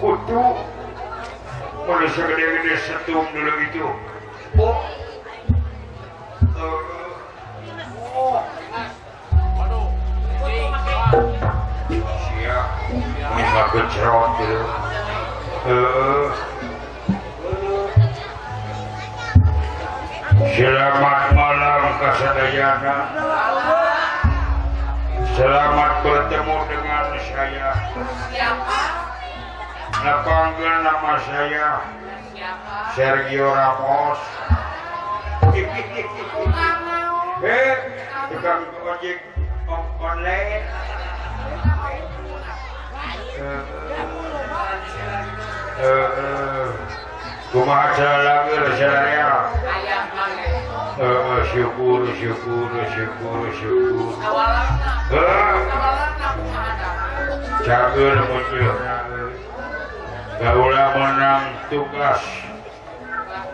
kutu oleh seked dulu gitu min se malam lengkap se dayana lamat berteur dengan saya nama saya Sergio Rapos bukan Project muncul menang tugas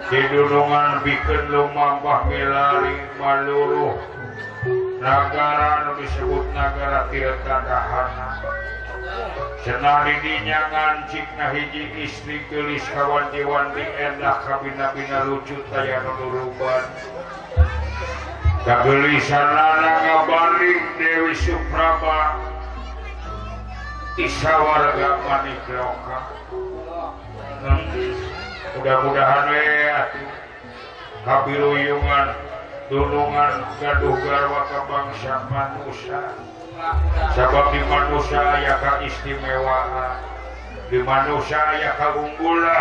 ti doungan lebihmbahlarruh negara lebih sebut na negara tidakhan Sena di janganangan Cibnah hijji istri tuliskawawan jiwa B endah kabina luju tay turbankabbelli sana kaubari Dewi Suprapa isyaawaraga hmm, udah-mudahan wekabuyungan eh, duungan kadugarwaga bangsama nusan buat jaga di manusia tak istimewaan di manusia ayah kaungkula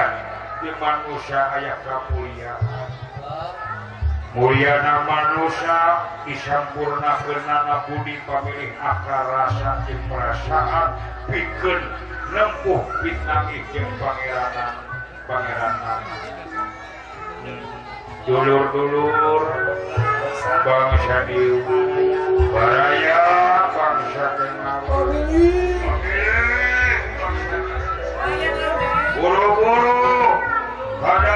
di manusia ayah kamuuya Muyana Man manusia pishammpunabernana Budi pamilik akar rasa tim perasaan bikin leempuh Pangeranan Pangeran juur dulu bangsa dibu bayaya lau- pada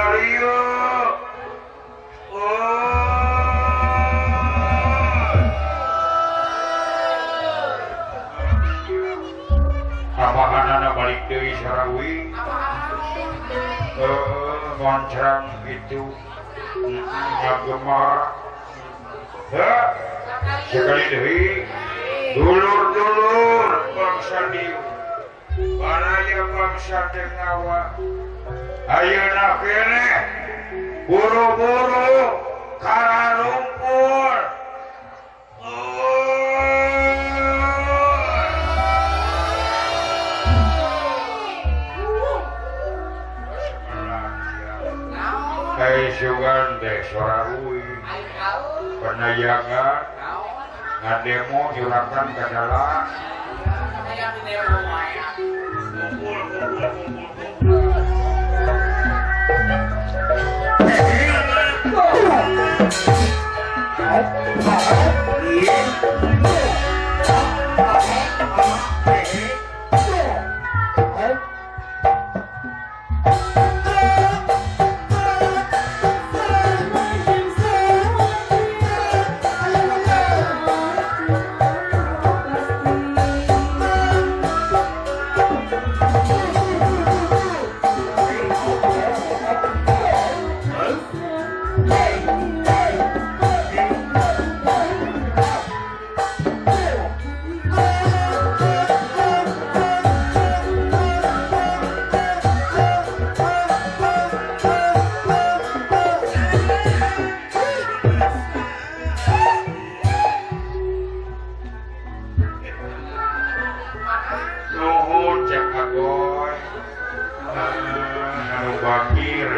Ba Dewi Sararawi warang itu jagemarkali hmm, eh, Dewi ur-dulur bangsa mananya bangsatawa Ayne huung-buru karena rumpur kaisukan pernah jaga ngademo diurapkan ke dalam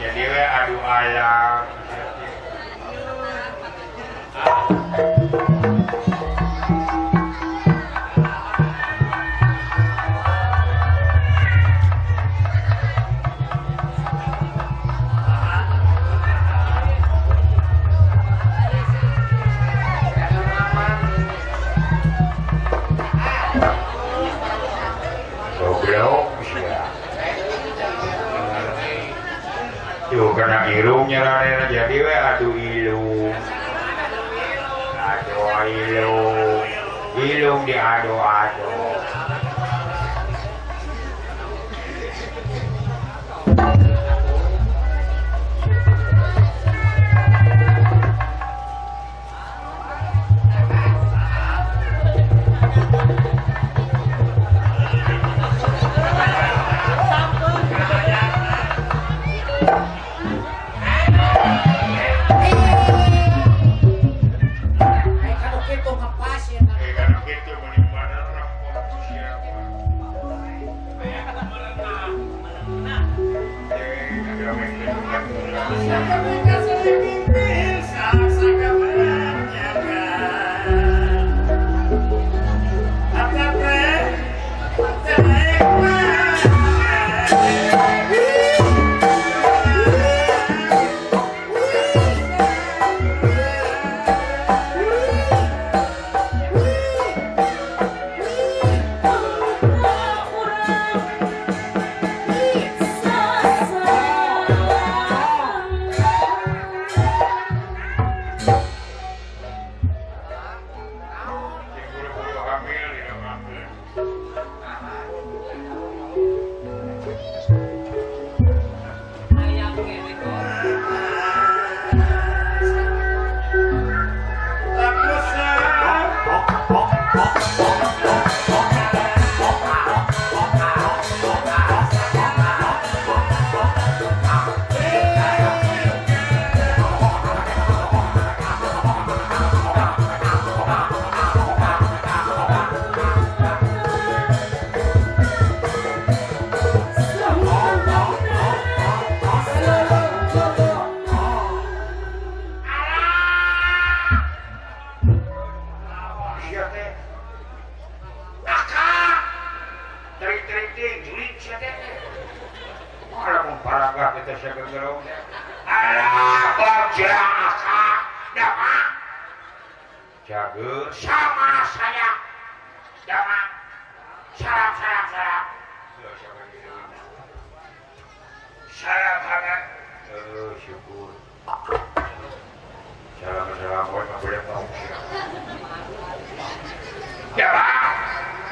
jadi irumnya jadiuh hilum diado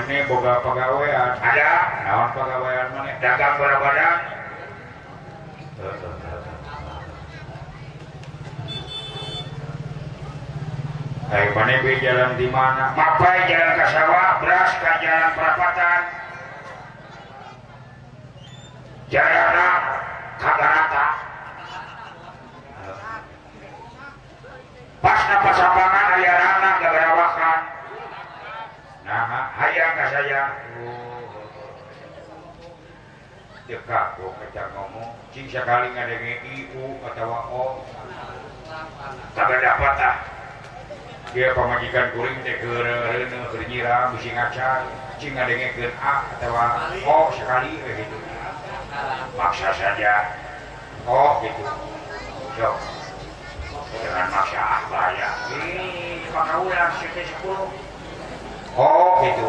Mane boga pegawaian ada lawan pegawaian mane dagang berapa Hai mana be jalan di mana? Mapai jalan ke sawah, beras ke jalan perapatan. Jalan kagak rata. Pas napas sapangan ayah saya ya. oh. kok kejar ngomong cing sekali ngadenge iu atau o tak dapat lah dia pemajikan kuring teh keren kerjira, mesti ngaca cing ngadenge ken a atau o sekali kayak eh, gitu maksa saja oh gitu so jangan maksa ah lah ya ini maka ulang sepuluh oh gitu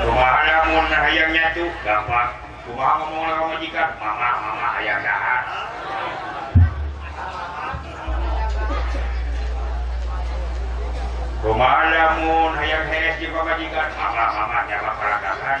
rumahmmun ayaangnya tuhpang cumawajikan man-m ayam da rumahlamun hayang hejikan mama nyala peradahan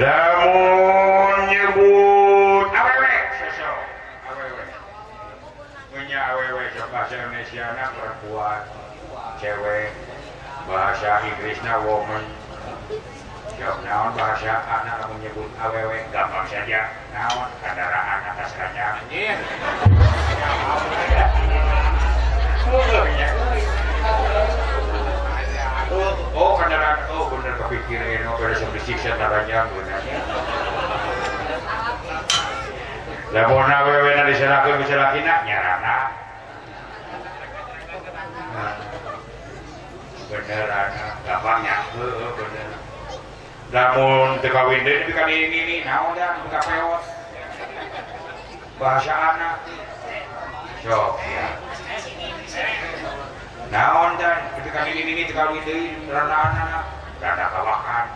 lamun nyebut awewe sosok awewe punya awewe bahasa Indonesia na perempuan cewek bahasa Inggrisnya woman jawab naon bahasa anak lamun nyebut awewe gampang saja naon kendaraan atas ranya anjir Oh, kendaraan, oh bener kepikiran disiksa taranya benar. Lamun na wewe na disalakeun kecelakian nyarana. Bener ana, gampang nyaho oh, bener. Lamun teu kawin deui ini ini naon da teu Bahasa anak. Sok ya. Naon dan teu ini ini teu kawin deui rana anak, rana kawakan.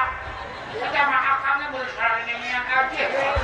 our pet rally.